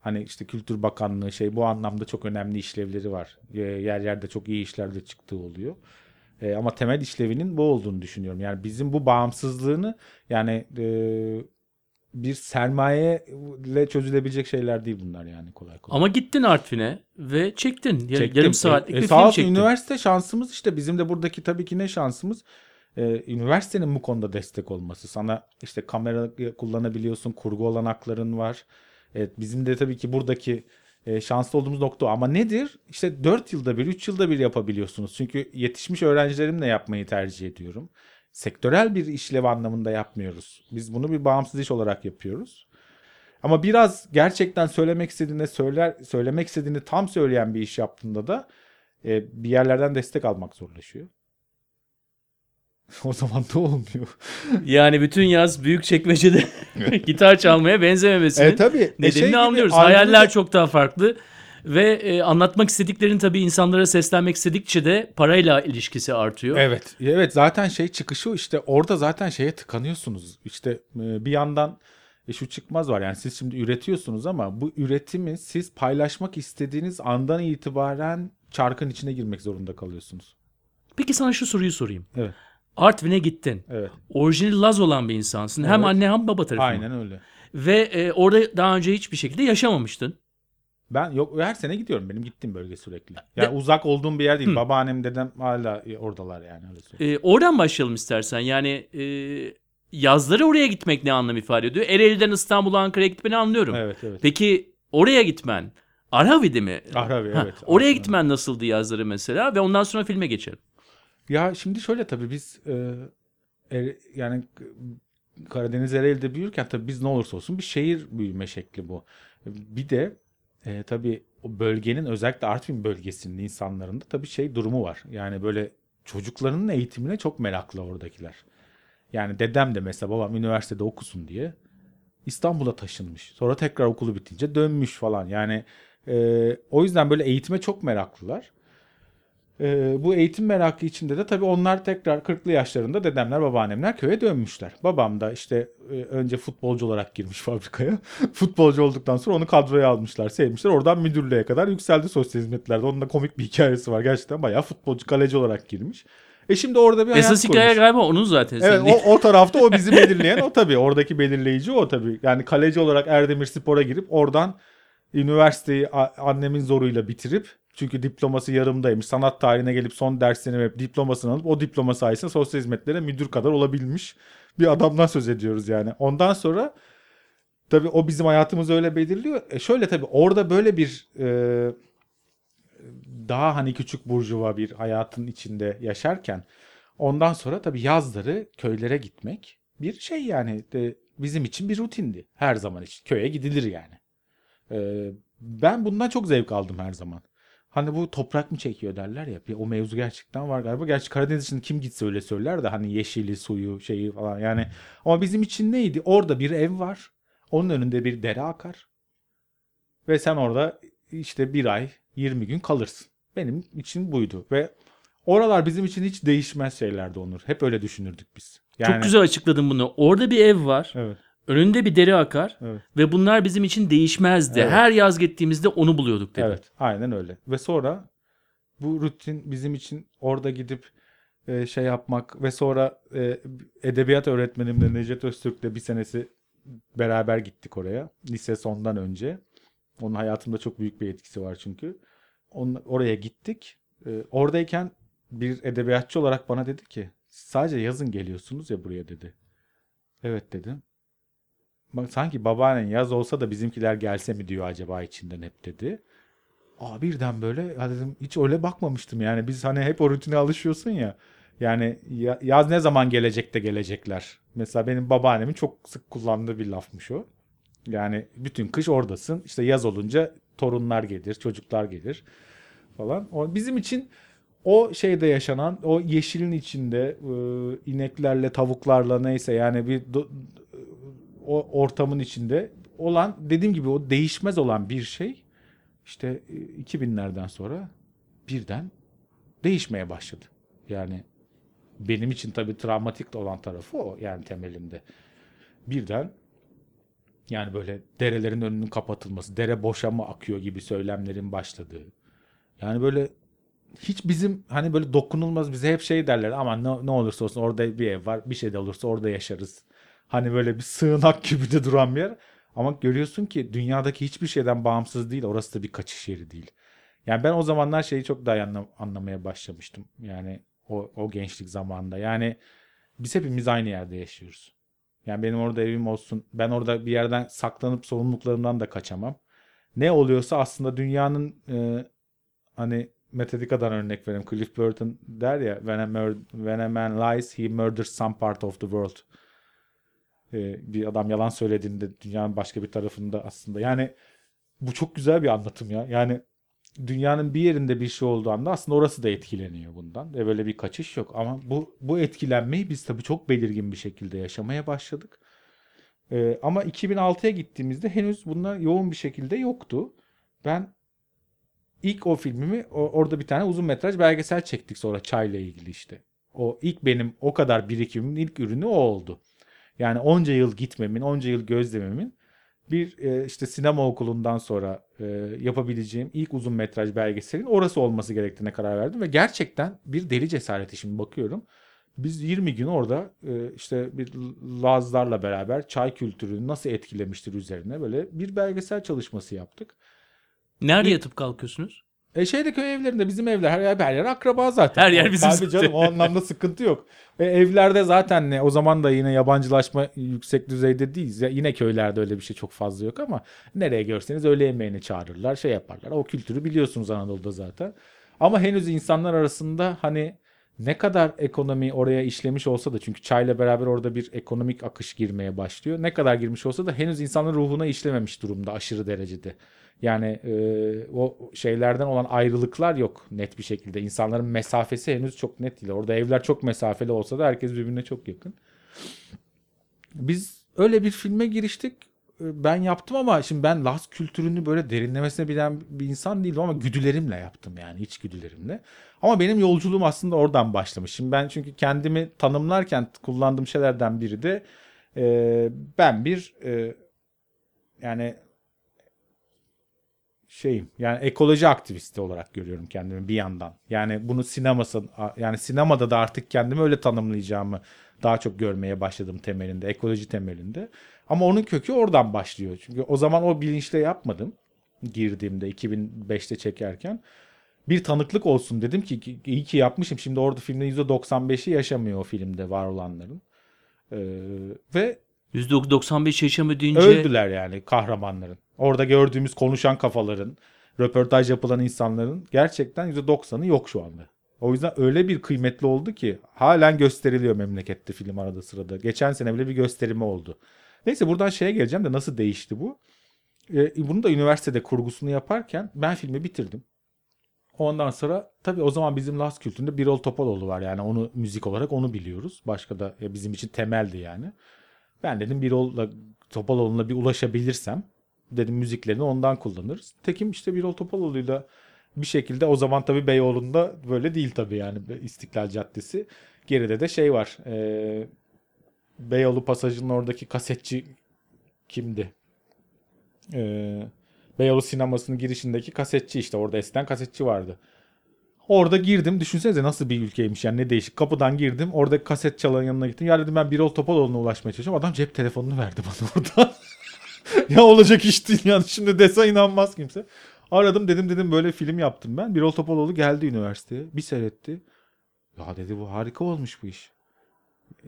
Hani işte Kültür Bakanlığı şey bu anlamda çok önemli işlevleri var. Yer yerde çok iyi işler de çıktığı oluyor. Ee, ama temel işlevinin bu olduğunu düşünüyorum. Yani bizim bu bağımsızlığını yani e, bir sermaye ile çözülebilecek şeyler değil bunlar yani kolay kolay. Ama gittin Artvin'e ve çektin. Ya- Çektim. Yarım saatlik E, e, bir sağ film çektin. üniversite şansımız işte bizim de buradaki tabii ki ne şansımız e, üniversitenin bu konuda destek olması. Sana işte kamera kullanabiliyorsun, kurgu olanakların var. Evet bizim de tabii ki buradaki e, şanslı olduğumuz nokta o. Ama nedir? İşte 4 yılda bir, 3 yılda bir yapabiliyorsunuz. Çünkü yetişmiş öğrencilerimle yapmayı tercih ediyorum. Sektörel bir işlev anlamında yapmıyoruz. Biz bunu bir bağımsız iş olarak yapıyoruz. Ama biraz gerçekten söylemek istediğinde söyler söylemek istediğini tam söyleyen bir iş yaptığında da e, bir yerlerden destek almak zorlaşıyor. o zaman da olmuyor. Yani bütün yaz büyük çekmecede gitar çalmaya benzememesinin E tabii. E, nedenini şey gibi, anlıyoruz. albümde Hayaller de- çok daha farklı ve e, anlatmak istediklerini tabii insanlara seslenmek istedikçe de parayla ilişkisi artıyor. Evet. Evet zaten şey çıkışı işte orada zaten şeye tıkanıyorsunuz. İşte e, bir yandan e, şu çıkmaz var yani siz şimdi üretiyorsunuz ama bu üretimi siz paylaşmak istediğiniz andan itibaren çarkın içine girmek zorunda kalıyorsunuz. Peki sana şu soruyu sorayım. Evet. Artvin'e gittin. Evet. Orijinal Laz olan bir insansın. Hem Evet. anne hem baba tarafından. Aynen öyle. Ve e, orada daha önce hiçbir şekilde yaşamamıştın. Ben yok her sene gidiyorum. Benim gittiğim bölge sürekli. Yani uzak olduğum bir yer değil. Babaannem dedem hala e, oradalar yani öyle söyleyeyim. E, oradan başlayalım istersen. Yani e, yazları oraya gitmek ne anlam ifade ediyor? Ereğli'den İstanbul'a Ankara'ya gitmeni anlıyorum. Evet evet. Peki oraya gitmen Arhavi'de mi? Ahravi Ha, evet. Oraya Aslında. gitmen nasıldı yazları mesela ve ondan sonra filme geçelim. Ya şimdi şöyle tabii biz e, e, yani Karadeniz Ereğli'de büyürken tabii biz ne olursa olsun bir şehir büyüme şekli bu. Bir de e, tabii o bölgenin özellikle Artvin bölgesinin insanlarında tabii şey durumu var. Yani böyle çocuklarının eğitimine çok meraklı oradakiler. Yani dedem de mesela babam üniversitede okusun diye İstanbul'a taşınmış. Sonra tekrar okulu bitince dönmüş falan. Yani e, o yüzden böyle eğitime çok meraklılar. Ee, bu eğitim merakı içinde de tabii onlar tekrar 40'lı yaşlarında dedemler, babaannemler köye dönmüşler. Babam da işte e, önce futbolcu olarak girmiş fabrikaya. futbolcu olduktan sonra onu kadroya almışlar, sevmişler. Oradan müdürlüğe kadar yükseldi sosyal hizmetlerde. Onun da komik bir hikayesi var. Gerçekten bayağı futbolcu, kaleci olarak girmiş. E şimdi orada bir Esas hikaye kurmuş. galiba onun zaten. Evet senin o, o tarafta o bizi belirleyen o tabii. Oradaki belirleyici o tabii. Yani kaleci olarak Erdemir Spor'a girip oradan üniversiteyi annemin zoruyla bitirip çünkü diploması yarımdaymış. Sanat tarihine gelip son derslerini verip diplomasını alıp o diploma sayesinde sosyal hizmetlere müdür kadar olabilmiş bir adamdan söz ediyoruz yani. Ondan sonra tabii o bizim hayatımızı öyle belirliyor. E şöyle tabii orada böyle bir e, daha hani küçük burjuva bir hayatın içinde yaşarken ondan sonra tabii yazları köylere gitmek bir şey yani de bizim için bir rutindi her zaman için köye gidilir yani. Ee, ben bundan çok zevk aldım her zaman. Hani bu toprak mı çekiyor derler ya. O mevzu gerçekten var galiba. Gerçi Karadeniz için kim gitse öyle söyler de hani yeşili, suyu, şeyi falan yani. Ama bizim için neydi? Orada bir ev var. Onun önünde bir dere akar. Ve sen orada işte bir ay, 20 gün kalırsın. Benim için buydu. Ve oralar bizim için hiç değişmez şeylerdi Onur. Hep öyle düşünürdük biz. Yani, Çok güzel açıkladın bunu. Orada bir ev var. Evet. Önünde bir deri akar. Evet. Ve bunlar bizim için değişmezdi. Evet. Her yaz gittiğimizde onu buluyorduk dedi. Evet, aynen öyle. Ve sonra bu rutin bizim için orada gidip e, şey yapmak ve sonra e, edebiyat öğretmenimle Necdet Öztürk'le bir senesi beraber gittik oraya. Lise sondan önce. Onun hayatımda çok büyük bir etkisi var çünkü. Onun, oraya gittik. E, oradayken bir edebiyatçı olarak bana dedi ki sadece yazın geliyorsunuz ya buraya dedi. Evet dedim. Bak sanki babaannen yaz olsa da bizimkiler gelse mi diyor acaba içinden hep dedi. Aa birden böyle ya dedim hiç öyle bakmamıştım yani biz hani hep o rutine alışıyorsun ya. Yani ya- yaz ne zaman gelecek de gelecekler. Mesela benim babaannemin çok sık kullandığı bir lafmış o. Yani bütün kış oradasın. İşte yaz olunca torunlar gelir, çocuklar gelir falan. O bizim için o şeyde yaşanan, o yeşilin içinde e, ineklerle, tavuklarla neyse yani bir o ortamın içinde olan dediğim gibi o değişmez olan bir şey işte e, 2000'lerden sonra birden değişmeye başladı. Yani benim için tabii travmatik olan tarafı o yani temelinde. Birden yani böyle derelerin önünün kapatılması, dere boşa mı akıyor gibi söylemlerin başladığı. Yani böyle hiç bizim hani böyle dokunulmaz bize hep şey derler ama ne, ne olursa olsun orada bir ev var bir şey de olursa orada yaşarız. Hani böyle bir sığınak gibi de duran bir yer. Ama görüyorsun ki dünyadaki hiçbir şeyden bağımsız değil. Orası da bir kaçış yeri değil. Yani ben o zamanlar şeyi çok daha anla- anlamaya başlamıştım. Yani o, o gençlik zamanında. Yani biz hepimiz aynı yerde yaşıyoruz. Yani benim orada evim olsun. Ben orada bir yerden saklanıp sorumluluklarımdan da kaçamam. ne oluyorsa aslında dünyanın e, hani Metallica'dan örnek vereyim. Cliff Burton der ya when a, mur- when a man lies he murders some part of the world. E, bir adam yalan söylediğinde dünyanın başka bir tarafında aslında. Yani bu çok güzel bir anlatım ya. Yani dünyanın bir yerinde bir şey olduğu anda aslında orası da etkileniyor bundan. Ve böyle bir kaçış yok. Ama bu bu etkilenmeyi biz tabii çok belirgin bir şekilde yaşamaya başladık. Ee, ama 2006'ya gittiğimizde henüz bunlar yoğun bir şekilde yoktu. Ben ilk o filmimi orada bir tane uzun metraj belgesel çektik sonra çayla ilgili işte. O ilk benim o kadar birikimimin ilk ürünü o oldu. Yani onca yıl gitmemin, onca yıl gözlememin bir e, işte sinema okulundan sonra e, yapabileceğim ilk uzun metraj belgeselin orası olması gerektiğine karar verdim ve gerçekten bir deli cesareti şimdi bakıyorum. Biz 20 gün orada e, işte bir Lazlarla beraber çay kültürünü nasıl etkilemiştir üzerine böyle bir belgesel çalışması yaptık. Nerede yatıp kalkıyorsunuz? E şeyde köy evlerinde bizim evler her yer, her yer akraba zaten. Her yer bizim Tabii canım o anlamda sıkıntı yok. E, evlerde zaten ne o zaman da yine yabancılaşma yüksek düzeyde değiliz. Ya, yine köylerde öyle bir şey çok fazla yok ama nereye görseniz öğle yemeğini çağırırlar şey yaparlar. O kültürü biliyorsunuz Anadolu'da zaten. Ama henüz insanlar arasında hani ne kadar ekonomi oraya işlemiş olsa da çünkü çayla beraber orada bir ekonomik akış girmeye başlıyor. Ne kadar girmiş olsa da henüz insanın ruhuna işlememiş durumda aşırı derecede. Yani e, o şeylerden olan ayrılıklar yok net bir şekilde. İnsanların mesafesi henüz çok net değil. Orada evler çok mesafeli olsa da herkes birbirine çok yakın. Biz öyle bir filme giriştik. E, Ben yaptım ama şimdi ben Laz kültürünü böyle derinlemesine bilen bir insan değildim ama güdülerimle yaptım yani iç güdülerimle. Ama benim yolculuğum aslında oradan başlamış. Şimdi ben çünkü kendimi tanımlarken kullandığım şeylerden biri de e, ben bir e, yani şeyim yani ekoloji aktivisti olarak görüyorum kendimi bir yandan. Yani bunu sineması yani sinemada da artık kendimi öyle tanımlayacağımı daha çok görmeye başladım temelinde, ekoloji temelinde. Ama onun kökü oradan başlıyor. Çünkü o zaman o bilinçle yapmadım girdiğimde 2005'te çekerken. Bir tanıklık olsun dedim ki iyi ki yapmışım. Şimdi orada filmde %95'i yaşamıyor o filmde var olanların. Ee, ve %95 yaşamı deyince Öldüler yani kahramanların. Orada gördüğümüz konuşan kafaların, röportaj yapılan insanların gerçekten %90'ı yok şu anda. O yüzden öyle bir kıymetli oldu ki halen gösteriliyor memlekette film arada sırada. Geçen sene bile bir gösterimi oldu. Neyse buradan şeye geleceğim de nasıl değişti bu? Ee, bunu da üniversitede kurgusunu yaparken ben filmi bitirdim. Ondan sonra tabii o zaman bizim Laz kültüründe Birol Topaloğlu var yani onu müzik olarak onu biliyoruz. Başka da bizim için temeldi yani. Ben dedim Birol'la Topaloğlu'na bir ulaşabilirsem dedim müziklerini ondan kullanırız. Tekim işte Birol Topaloğlu'yla bir şekilde o zaman tabii Beyoğlu'nda böyle değil tabii yani İstiklal Caddesi. Geride de şey var. E, Beyoğlu pasajının oradaki kasetçi kimdi? E, Beyoğlu sinemasının girişindeki kasetçi işte orada eskiden kasetçi vardı. Orada girdim. Düşünsenize nasıl bir ülkeymiş yani ne değişik. Kapıdan girdim. Orada kaset çalanın yanına gittim. Ya dedim ben Birol Topaloğlu'na ulaşmaya çalışıyorum. Adam cep telefonunu verdi bana orada. ya olacak iş değil yani. Şimdi dese inanmaz kimse. Aradım dedim dedim böyle film yaptım ben. Birol Topaloğlu geldi üniversiteye. Bir seyretti. Ya dedi bu harika olmuş bu iş.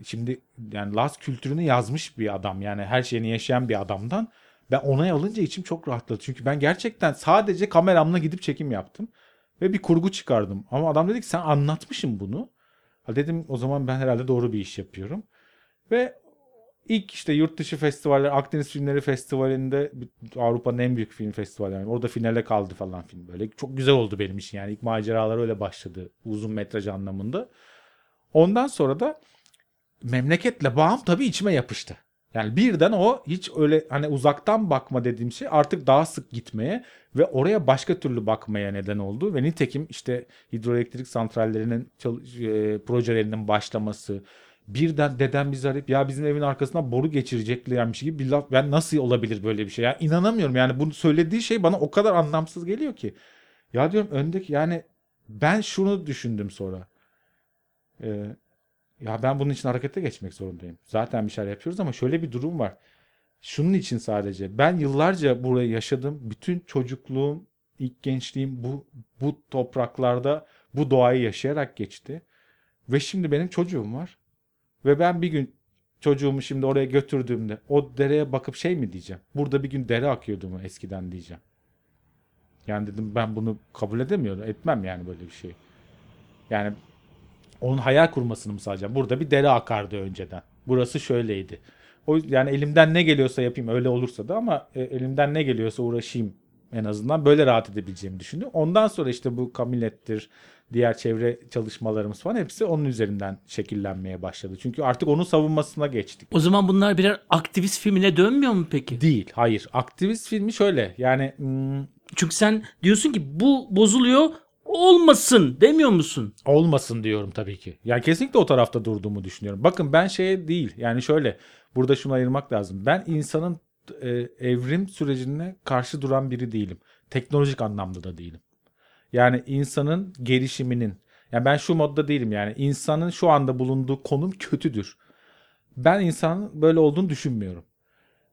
Şimdi yani Laz kültürünü yazmış bir adam. Yani her şeyini yaşayan bir adamdan. Ben onay alınca içim çok rahatladı. Çünkü ben gerçekten sadece kameramla gidip çekim yaptım. Ve bir kurgu çıkardım. Ama adam dedi ki sen anlatmışsın bunu. Ha dedim o zaman ben herhalde doğru bir iş yapıyorum. Ve ilk işte yurt dışı festivaller, Akdeniz Filmleri Festivali'nde Avrupa'nın en büyük film festivali. Yani orada finale kaldı falan film böyle. Çok güzel oldu benim için yani. ilk maceralar öyle başladı uzun metraj anlamında. Ondan sonra da memleketle bağım tabii içime yapıştı. Yani birden o hiç öyle hani uzaktan bakma dediğim şey artık daha sık gitmeye ve oraya başka türlü bakmaya neden oldu. Ve nitekim işte hidroelektrik santrallerinin çalış- e, projelerinin başlaması, birden dedem bizi arayıp ya bizim evin arkasına boru geçireceklermiş gibi bir laf. Ben nasıl olabilir böyle bir şey? Ya inanamıyorum yani bunu söylediği şey bana o kadar anlamsız geliyor ki. Ya diyorum öndeki yani ben şunu düşündüm sonra. Ee, ya ben bunun için harekete geçmek zorundayım. Zaten bir şeyler yapıyoruz ama şöyle bir durum var. Şunun için sadece. Ben yıllarca burayı yaşadım. Bütün çocukluğum, ilk gençliğim bu bu topraklarda bu doğayı yaşayarak geçti. Ve şimdi benim çocuğum var. Ve ben bir gün çocuğumu şimdi oraya götürdüğümde o dereye bakıp şey mi diyeceğim? Burada bir gün dere akıyordu mu eskiden diyeceğim. Yani dedim ben bunu kabul edemiyorum. Etmem yani böyle bir şey. Yani onun hayal kurmasını mı sağlayacağım? Burada bir dere akardı önceden. Burası şöyleydi. O yani elimden ne geliyorsa yapayım öyle olursa da ama e, elimden ne geliyorsa uğraşayım en azından böyle rahat edebileceğimi düşündüm. Ondan sonra işte bu Kamilet'tir, diğer çevre çalışmalarımız falan hepsi onun üzerinden şekillenmeye başladı. Çünkü artık onun savunmasına geçtik. O zaman bunlar birer aktivist filmine dönmüyor mu peki? Değil, hayır. Aktivist filmi şöyle. Yani hmm, Çünkü sen diyorsun ki bu bozuluyor olmasın demiyor musun? olmasın diyorum tabii ki. Yani kesinlikle o tarafta durduğumu düşünüyorum. Bakın ben şeye değil. Yani şöyle burada şunu ayırmak lazım. Ben insanın e, evrim sürecine karşı duran biri değilim. Teknolojik anlamda da değilim. Yani insanın gelişiminin yani ben şu modda değilim yani insanın şu anda bulunduğu konum kötüdür. Ben insanın böyle olduğunu düşünmüyorum.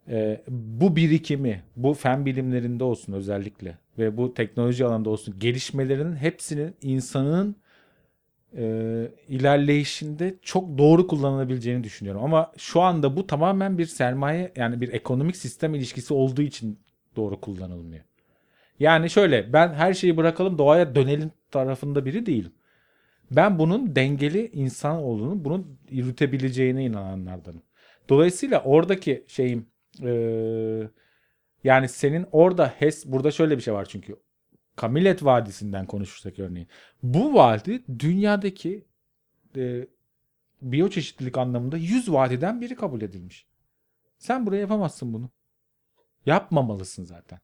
Ee, bu birikimi, bu fen bilimlerinde olsun özellikle ve bu teknoloji alanında olsun gelişmelerinin hepsinin insanın e, ilerleyişinde çok doğru kullanılabileceğini düşünüyorum. Ama şu anda bu tamamen bir sermaye yani bir ekonomik sistem ilişkisi olduğu için doğru kullanılmıyor. Yani şöyle ben her şeyi bırakalım doğaya dönelim tarafında biri değilim. Ben bunun dengeli insan olduğunu, bunun yürütebileceğine inananlardanım. Dolayısıyla oradaki şeyim eee, yani senin orada HES burada şöyle bir şey var çünkü Kamilet Vadisi'nden konuşursak örneğin. Bu vadi dünyadaki e, biyoçeşitlilik anlamında 100 vadiden biri kabul edilmiş. Sen buraya yapamazsın bunu. Yapmamalısın zaten.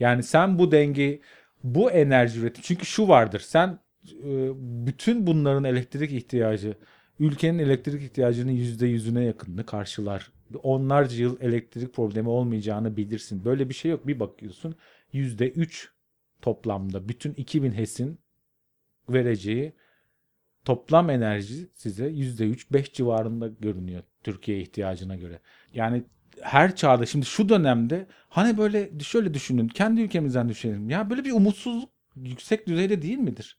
Yani sen bu dengeyi, bu enerji üretim. Çünkü şu vardır. Sen e, bütün bunların elektrik ihtiyacı, ülkenin elektrik ihtiyacının yüzde yüzüne yakınını karşılar. Onlarca yıl elektrik problemi olmayacağını bilirsin. Böyle bir şey yok. Bir bakıyorsun yüzde üç toplamda bütün 2000 HES'in vereceği toplam enerji size yüzde üç, beş civarında görünüyor Türkiye ihtiyacına göre. Yani her çağda şimdi şu dönemde hani böyle şöyle düşünün kendi ülkemizden düşünelim. Ya böyle bir umutsuzluk yüksek düzeyde değil midir?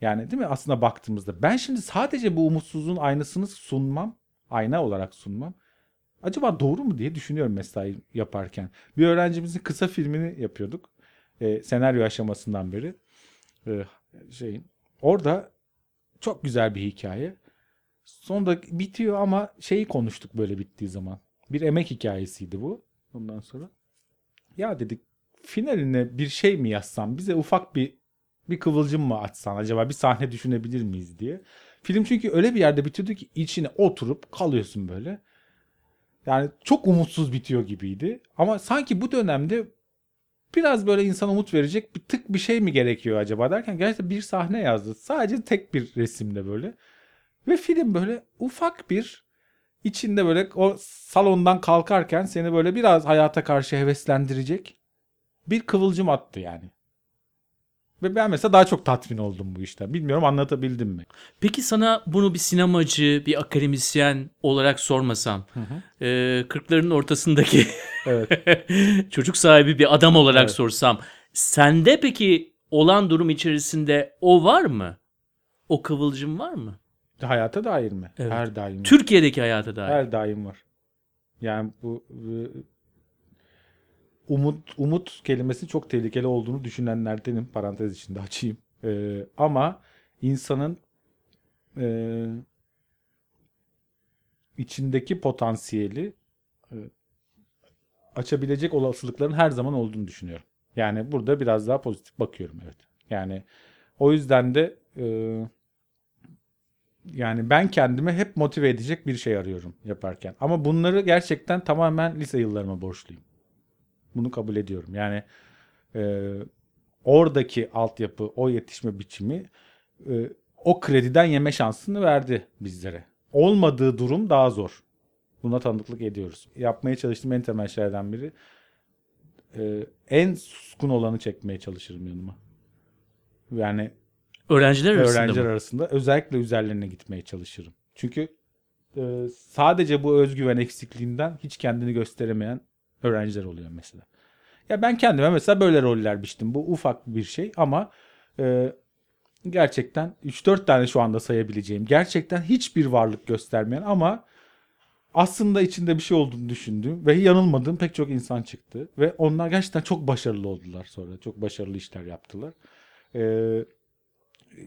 Yani değil mi aslında baktığımızda ben şimdi sadece bu umutsuzluğun aynısını sunmam, ayna olarak sunmam. Acaba doğru mu diye düşünüyorum mesai yaparken. Bir öğrencimizin kısa filmini yapıyorduk. E, senaryo aşamasından beri. E, şeyin orada çok güzel bir hikaye. Sonunda bitiyor ama şeyi konuştuk böyle bittiği zaman. Bir emek hikayesiydi bu. Ondan sonra ya dedik finaline bir şey mi yazsam bize ufak bir bir kıvılcım mı açsan acaba bir sahne düşünebilir miyiz diye. Film çünkü öyle bir yerde bitirdi ki içine oturup kalıyorsun böyle. Yani çok umutsuz bitiyor gibiydi. Ama sanki bu dönemde biraz böyle insana umut verecek bir tık bir şey mi gerekiyor acaba derken gerçekten bir sahne yazdı. Sadece tek bir resimde böyle. Ve film böyle ufak bir içinde böyle o salondan kalkarken seni böyle biraz hayata karşı heveslendirecek bir kıvılcım attı yani. Ve ben mesela daha çok tatmin oldum bu işten. Bilmiyorum anlatabildim mi? Peki sana bunu bir sinemacı, bir akademisyen olarak sormasam, e, 40'ların ortasındaki Evet. çocuk sahibi bir adam olarak Evet. sorsam, sende peki olan durum içerisinde o var mı? O kıvılcım var mı? Hayata dair mi? Evet. Her daim. Türkiye'deki hayata dair. Her daim var. Yani bu e, umut umut kelimesi çok tehlikeli olduğunu düşünenlerdenim. Parantez içinde açayım. E, ama insanın e, içindeki potansiyeli e, açabilecek olasılıkların her zaman olduğunu düşünüyorum. Yani burada biraz daha pozitif bakıyorum evet. Yani o yüzden de e, yani ben kendime hep motive edecek bir şey arıyorum yaparken. Ama bunları gerçekten tamamen lise yıllarıma borçluyum. Bunu kabul ediyorum. Yani e, oradaki altyapı, o yetişme biçimi e, o krediden yeme şansını verdi bizlere. Olmadığı durum daha zor. Buna tanıklık ediyoruz. Yapmaya çalıştığım en temel şeylerden biri e, en suskun olanı çekmeye çalışırım yanıma. Yani Öğrenciler arasında öğrenciler mı? arasında özellikle üzerlerine gitmeye çalışırım. Çünkü e, sadece bu özgüven eksikliğinden hiç kendini gösteremeyen öğrenciler oluyor mesela. Ya ben kendime mesela böyle roller biçtim. Bu ufak bir şey ama e, gerçekten 3-4 tane şu anda sayabileceğim. Gerçekten hiçbir varlık göstermeyen ama aslında içinde bir şey olduğunu düşündüğüm ve yanılmadığım pek çok insan çıktı. Ve onlar gerçekten çok başarılı oldular sonra. Çok başarılı işler yaptılar. Ee,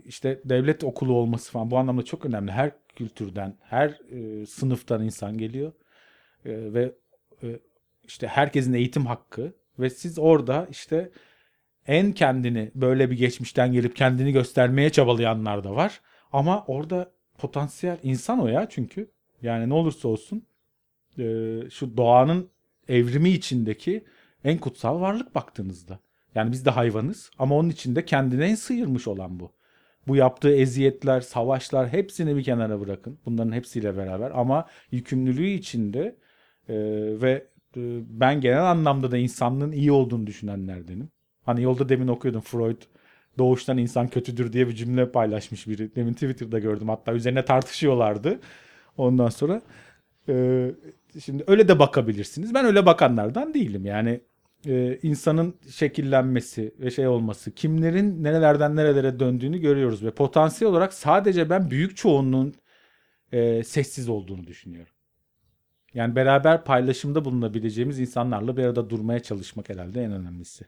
işte devlet okulu olması falan bu anlamda çok önemli. Her kültürden, her e, sınıftan insan geliyor. E, ve e, işte herkesin eğitim hakkı ve siz orada işte en kendini böyle bir geçmişten gelip kendini göstermeye çabalayanlar da var. Ama orada potansiyel insan o ya çünkü. Yani ne olursa olsun e, şu doğanın evrimi içindeki en kutsal varlık baktığınızda. Yani biz de hayvanız ama onun içinde kendine en sıyırmış olan bu. Bu yaptığı eziyetler, savaşlar hepsini bir kenara bırakın. Bunların hepsiyle beraber ama yükümlülüğü içinde e, ve e, ben genel anlamda da insanlığın iyi olduğunu düşünenlerdenim. Hani yolda demin okuyordum Freud doğuştan insan kötüdür diye bir cümle paylaşmış biri. Demin Twitter'da gördüm hatta üzerine tartışıyorlardı. Ondan sonra e, şimdi öyle de bakabilirsiniz. Ben öyle bakanlardan değilim. Yani e, insanın şekillenmesi ve şey olması, kimlerin nerelerden nerelere döndüğünü görüyoruz ve potansiyel olarak sadece ben büyük çoğunluğun e, sessiz olduğunu düşünüyorum. Yani beraber paylaşımda bulunabileceğimiz insanlarla bir arada durmaya çalışmak herhalde en önemlisi.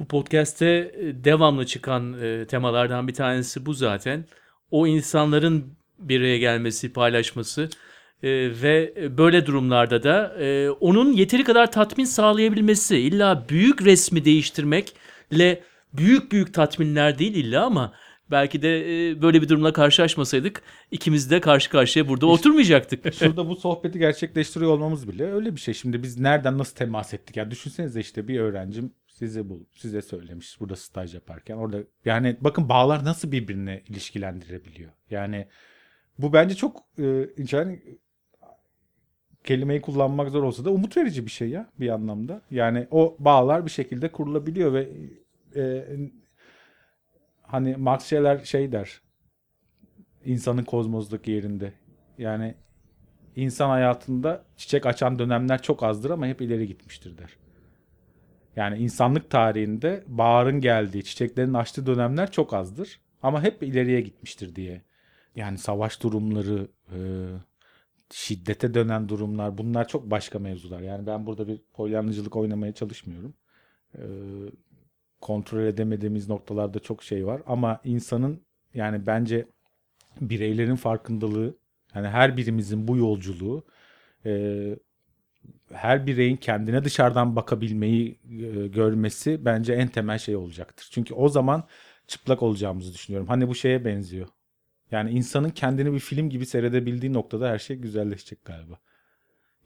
Bu podcast'te e, devamlı çıkan e, temalardan bir tanesi bu zaten. O insanların bir araya gelmesi, paylaşması e, ve böyle durumlarda da e, onun yeteri kadar tatmin sağlayabilmesi. İlla büyük resmi değiştirmekle büyük büyük tatminler değil illa ama belki de e, böyle bir durumla karşılaşmasaydık ikimiz de karşı karşıya burada oturmayacaktık. Şurada bu sohbeti gerçekleştiriyor olmamız bile öyle bir şey. Şimdi biz nereden nasıl temas ettik? Yani düşünsenize işte bir öğrencim size bu size söylemiş burada staj yaparken orada yani bakın bağlar nasıl birbirine ilişkilendirebiliyor. Yani bu bence çok e, yani kelimeyi kullanmak zor olsa da umut verici bir şey ya bir anlamda. Yani o bağlar bir şekilde kurulabiliyor ve e, hani Max Scheler şey der insanın kozmozdaki yerinde. Yani insan hayatında çiçek açan dönemler çok azdır ama hep ileri gitmiştir der. Yani insanlık tarihinde baharın geldiği, çiçeklerin açtığı dönemler çok azdır ama hep ileriye gitmiştir diye. Yani savaş durumları, e, şiddete dönen durumlar bunlar çok başka mevzular. Yani ben burada bir polyanlıcılık oynamaya çalışmıyorum. E, kontrol edemediğimiz noktalarda çok şey var ama insanın yani bence bireylerin farkındalığı yani her birimizin bu yolculuğu e, her bireyin kendine dışarıdan bakabilmeyi e, görmesi bence en temel şey olacaktır. Çünkü o zaman çıplak olacağımızı düşünüyorum. Hani bu şeye benziyor. Yani insanın kendini bir film gibi seyredebildiği noktada her şey güzelleşecek galiba.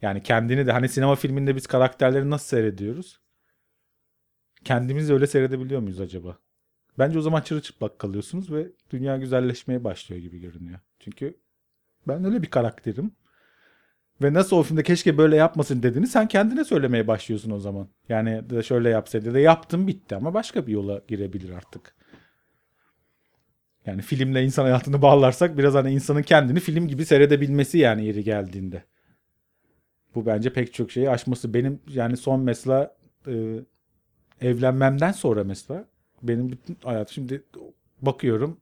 Yani kendini de hani sinema filminde biz karakterleri nasıl seyrediyoruz? Kendimizi öyle seyredebiliyor muyuz acaba? Bence o zaman çırılçıplak kalıyorsunuz ve dünya güzelleşmeye başlıyor gibi görünüyor. Çünkü ben öyle bir karakterim. Ve nasıl o filmde keşke böyle yapmasın dediğini sen kendine söylemeye başlıyorsun o zaman. Yani şöyle yapsaydı da yaptım bitti ama başka bir yola girebilir artık. Yani filmle insan hayatını bağlarsak biraz hani insanın kendini film gibi seyredebilmesi yani yeri geldiğinde. Bu bence pek çok şeyi aşması. Benim yani son mesela e, evlenmemden sonra mesela benim bütün hayatım şimdi bakıyorum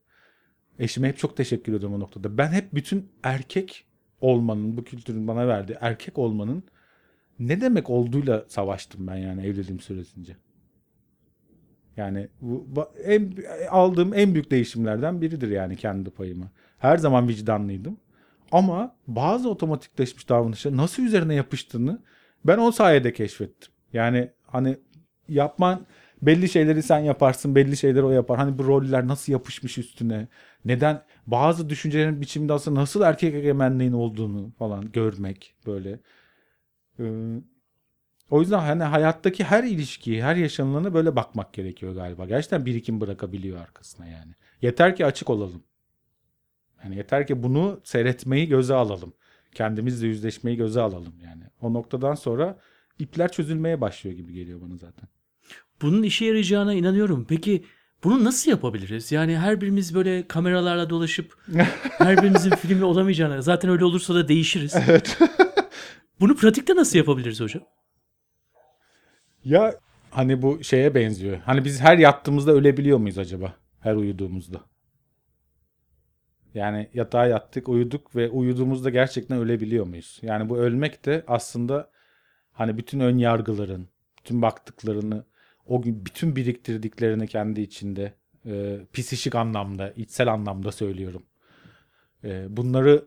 eşime hep çok teşekkür ediyorum o noktada. Ben hep bütün erkek olmanın, bu kültürün bana verdiği erkek olmanın ne demek olduğuyla savaştım ben yani evliliğim süresince. Yani bu en, aldığım en büyük değişimlerden biridir yani kendi payımı. Her zaman vicdanlıydım. Ama bazı otomatikleşmiş davranışlar nasıl üzerine yapıştığını ben o sayede keşfettim. Yani hani yapman belli şeyleri sen yaparsın, belli şeyleri o yapar. Hani bu roller nasıl yapışmış üstüne? Neden bazı düşüncelerin biçiminde aslında nasıl erkek egemenliğin olduğunu falan görmek böyle. Ee, o yüzden hani hayattaki her ilişkiyi, her yaşanılanı böyle bakmak gerekiyor galiba. Gerçekten birikim bırakabiliyor arkasına yani. Yeter ki açık olalım. Yani yeter ki bunu seyretmeyi göze alalım. Kendimizle yüzleşmeyi göze alalım yani. O noktadan sonra ipler çözülmeye başlıyor gibi geliyor bana zaten. Bunun işe yarayacağına inanıyorum. Peki bunu nasıl yapabiliriz? Yani her birimiz böyle kameralarla dolaşıp her birimizin filmli olamayacağına zaten öyle olursa da değişiriz. Evet. Bunu pratikte nasıl yapabiliriz hocam? Ya hani bu şeye benziyor. Hani biz her yattığımızda ölebiliyor muyuz acaba? Her uyuduğumuzda. Yani yatağa yattık, uyuduk ve uyuduğumuzda gerçekten ölebiliyor muyuz? Yani bu ölmek de aslında hani bütün ön yargıların, bütün baktıklarını, o gün bütün biriktirdiklerini kendi içinde e, psişik anlamda, içsel anlamda söylüyorum. E, bunları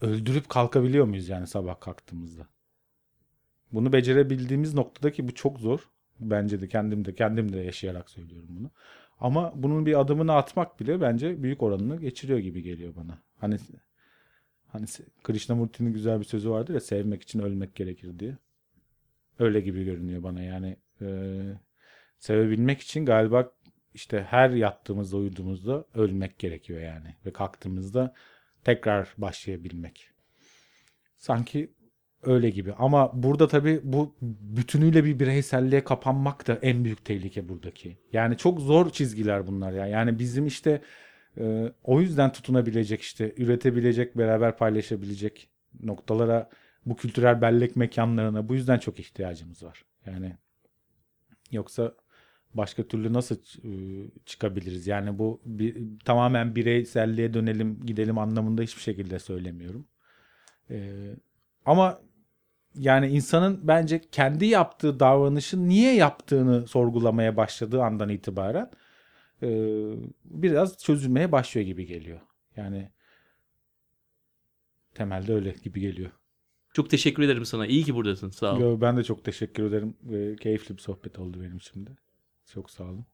öldürüp kalkabiliyor muyuz yani sabah kalktığımızda? Bunu becerebildiğimiz noktada ki bu çok zor. Bence de kendim de kendim de yaşayarak söylüyorum bunu. Ama bunun bir adımını atmak bile bence büyük oranını geçiriyor gibi geliyor bana. Hani hani Krishnamurti'nin güzel bir sözü vardır ya sevmek için ölmek gerekir diye. Öyle gibi görünüyor bana yani. e, sevebilmek için galiba işte her yattığımızda uyuduğumuzda ölmek gerekiyor yani. Ve kalktığımızda tekrar başlayabilmek. Sanki öyle gibi. Ama burada tabii bu bütünüyle bir bireyselliğe kapanmak da en büyük tehlike buradaki. Yani çok zor çizgiler bunlar ya. Yani bizim işte e, o yüzden tutunabilecek işte üretebilecek, beraber paylaşabilecek noktalara bu kültürel bellek mekanlarına bu yüzden çok ihtiyacımız var. Yani yoksa başka türlü nasıl e, çıkabiliriz? Yani bu bir, tamamen bireyselliğe dönelim, gidelim anlamında hiçbir şekilde söylemiyorum. E, ama yani insanın bence kendi yaptığı davranışı niye yaptığını sorgulamaya başladığı andan itibaren e, biraz çözülmeye başlıyor gibi geliyor. Yani temelde öyle gibi geliyor. Çok teşekkür ederim sana. İyi ki buradasın. Sağ ol. Yo, ben de çok teşekkür ederim. E, keyifli bir sohbet oldu benim için de. Çok sağ olun.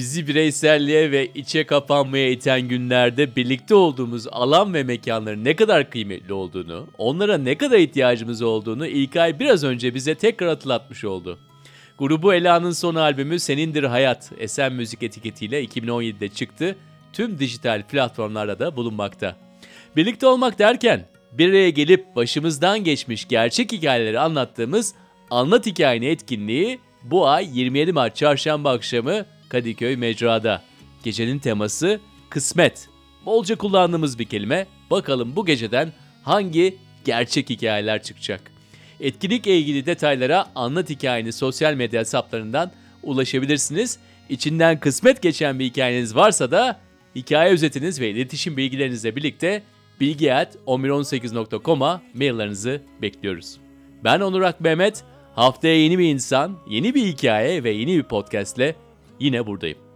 Bizi bireyselliğe ve içe kapanmaya iten günlerde birlikte olduğumuz alan ve mekanların ne kadar kıymetli olduğunu, onlara ne kadar ihtiyacımız olduğunu İlkay biraz önce bize tekrar hatırlatmış oldu. Grubu Ela'nın son albümü Senindir Hayat, Esen Müzik etiketiyle 2017'de çıktı. Tüm dijital platformlarda da bulunmakta. Birlikte olmak derken bir araya gelip başımızdan geçmiş gerçek hikayeleri anlattığımız Anlat Hikayeni etkinliği bu ay 27 Mart çarşamba akşamı Kadıköy Mecra'da. Gecenin teması kısmet. Bolca kullandığımız bir kelime. Bakalım bu geceden hangi gerçek hikayeler çıkacak. Etkinlikle ilgili detaylara Anlat Hikayeni sosyal medya hesaplarından ulaşabilirsiniz. İçinden kısmet geçen bir hikayeniz varsa da hikaye özetiniz ve iletişim bilgilerinizle birlikte bilgi.1118.com'a maillerinizi bekliyoruz. Ben Onur Ak Mehmet. Haftaya yeni bir insan, yeni bir hikaye ve yeni bir podcastle yine buradayım.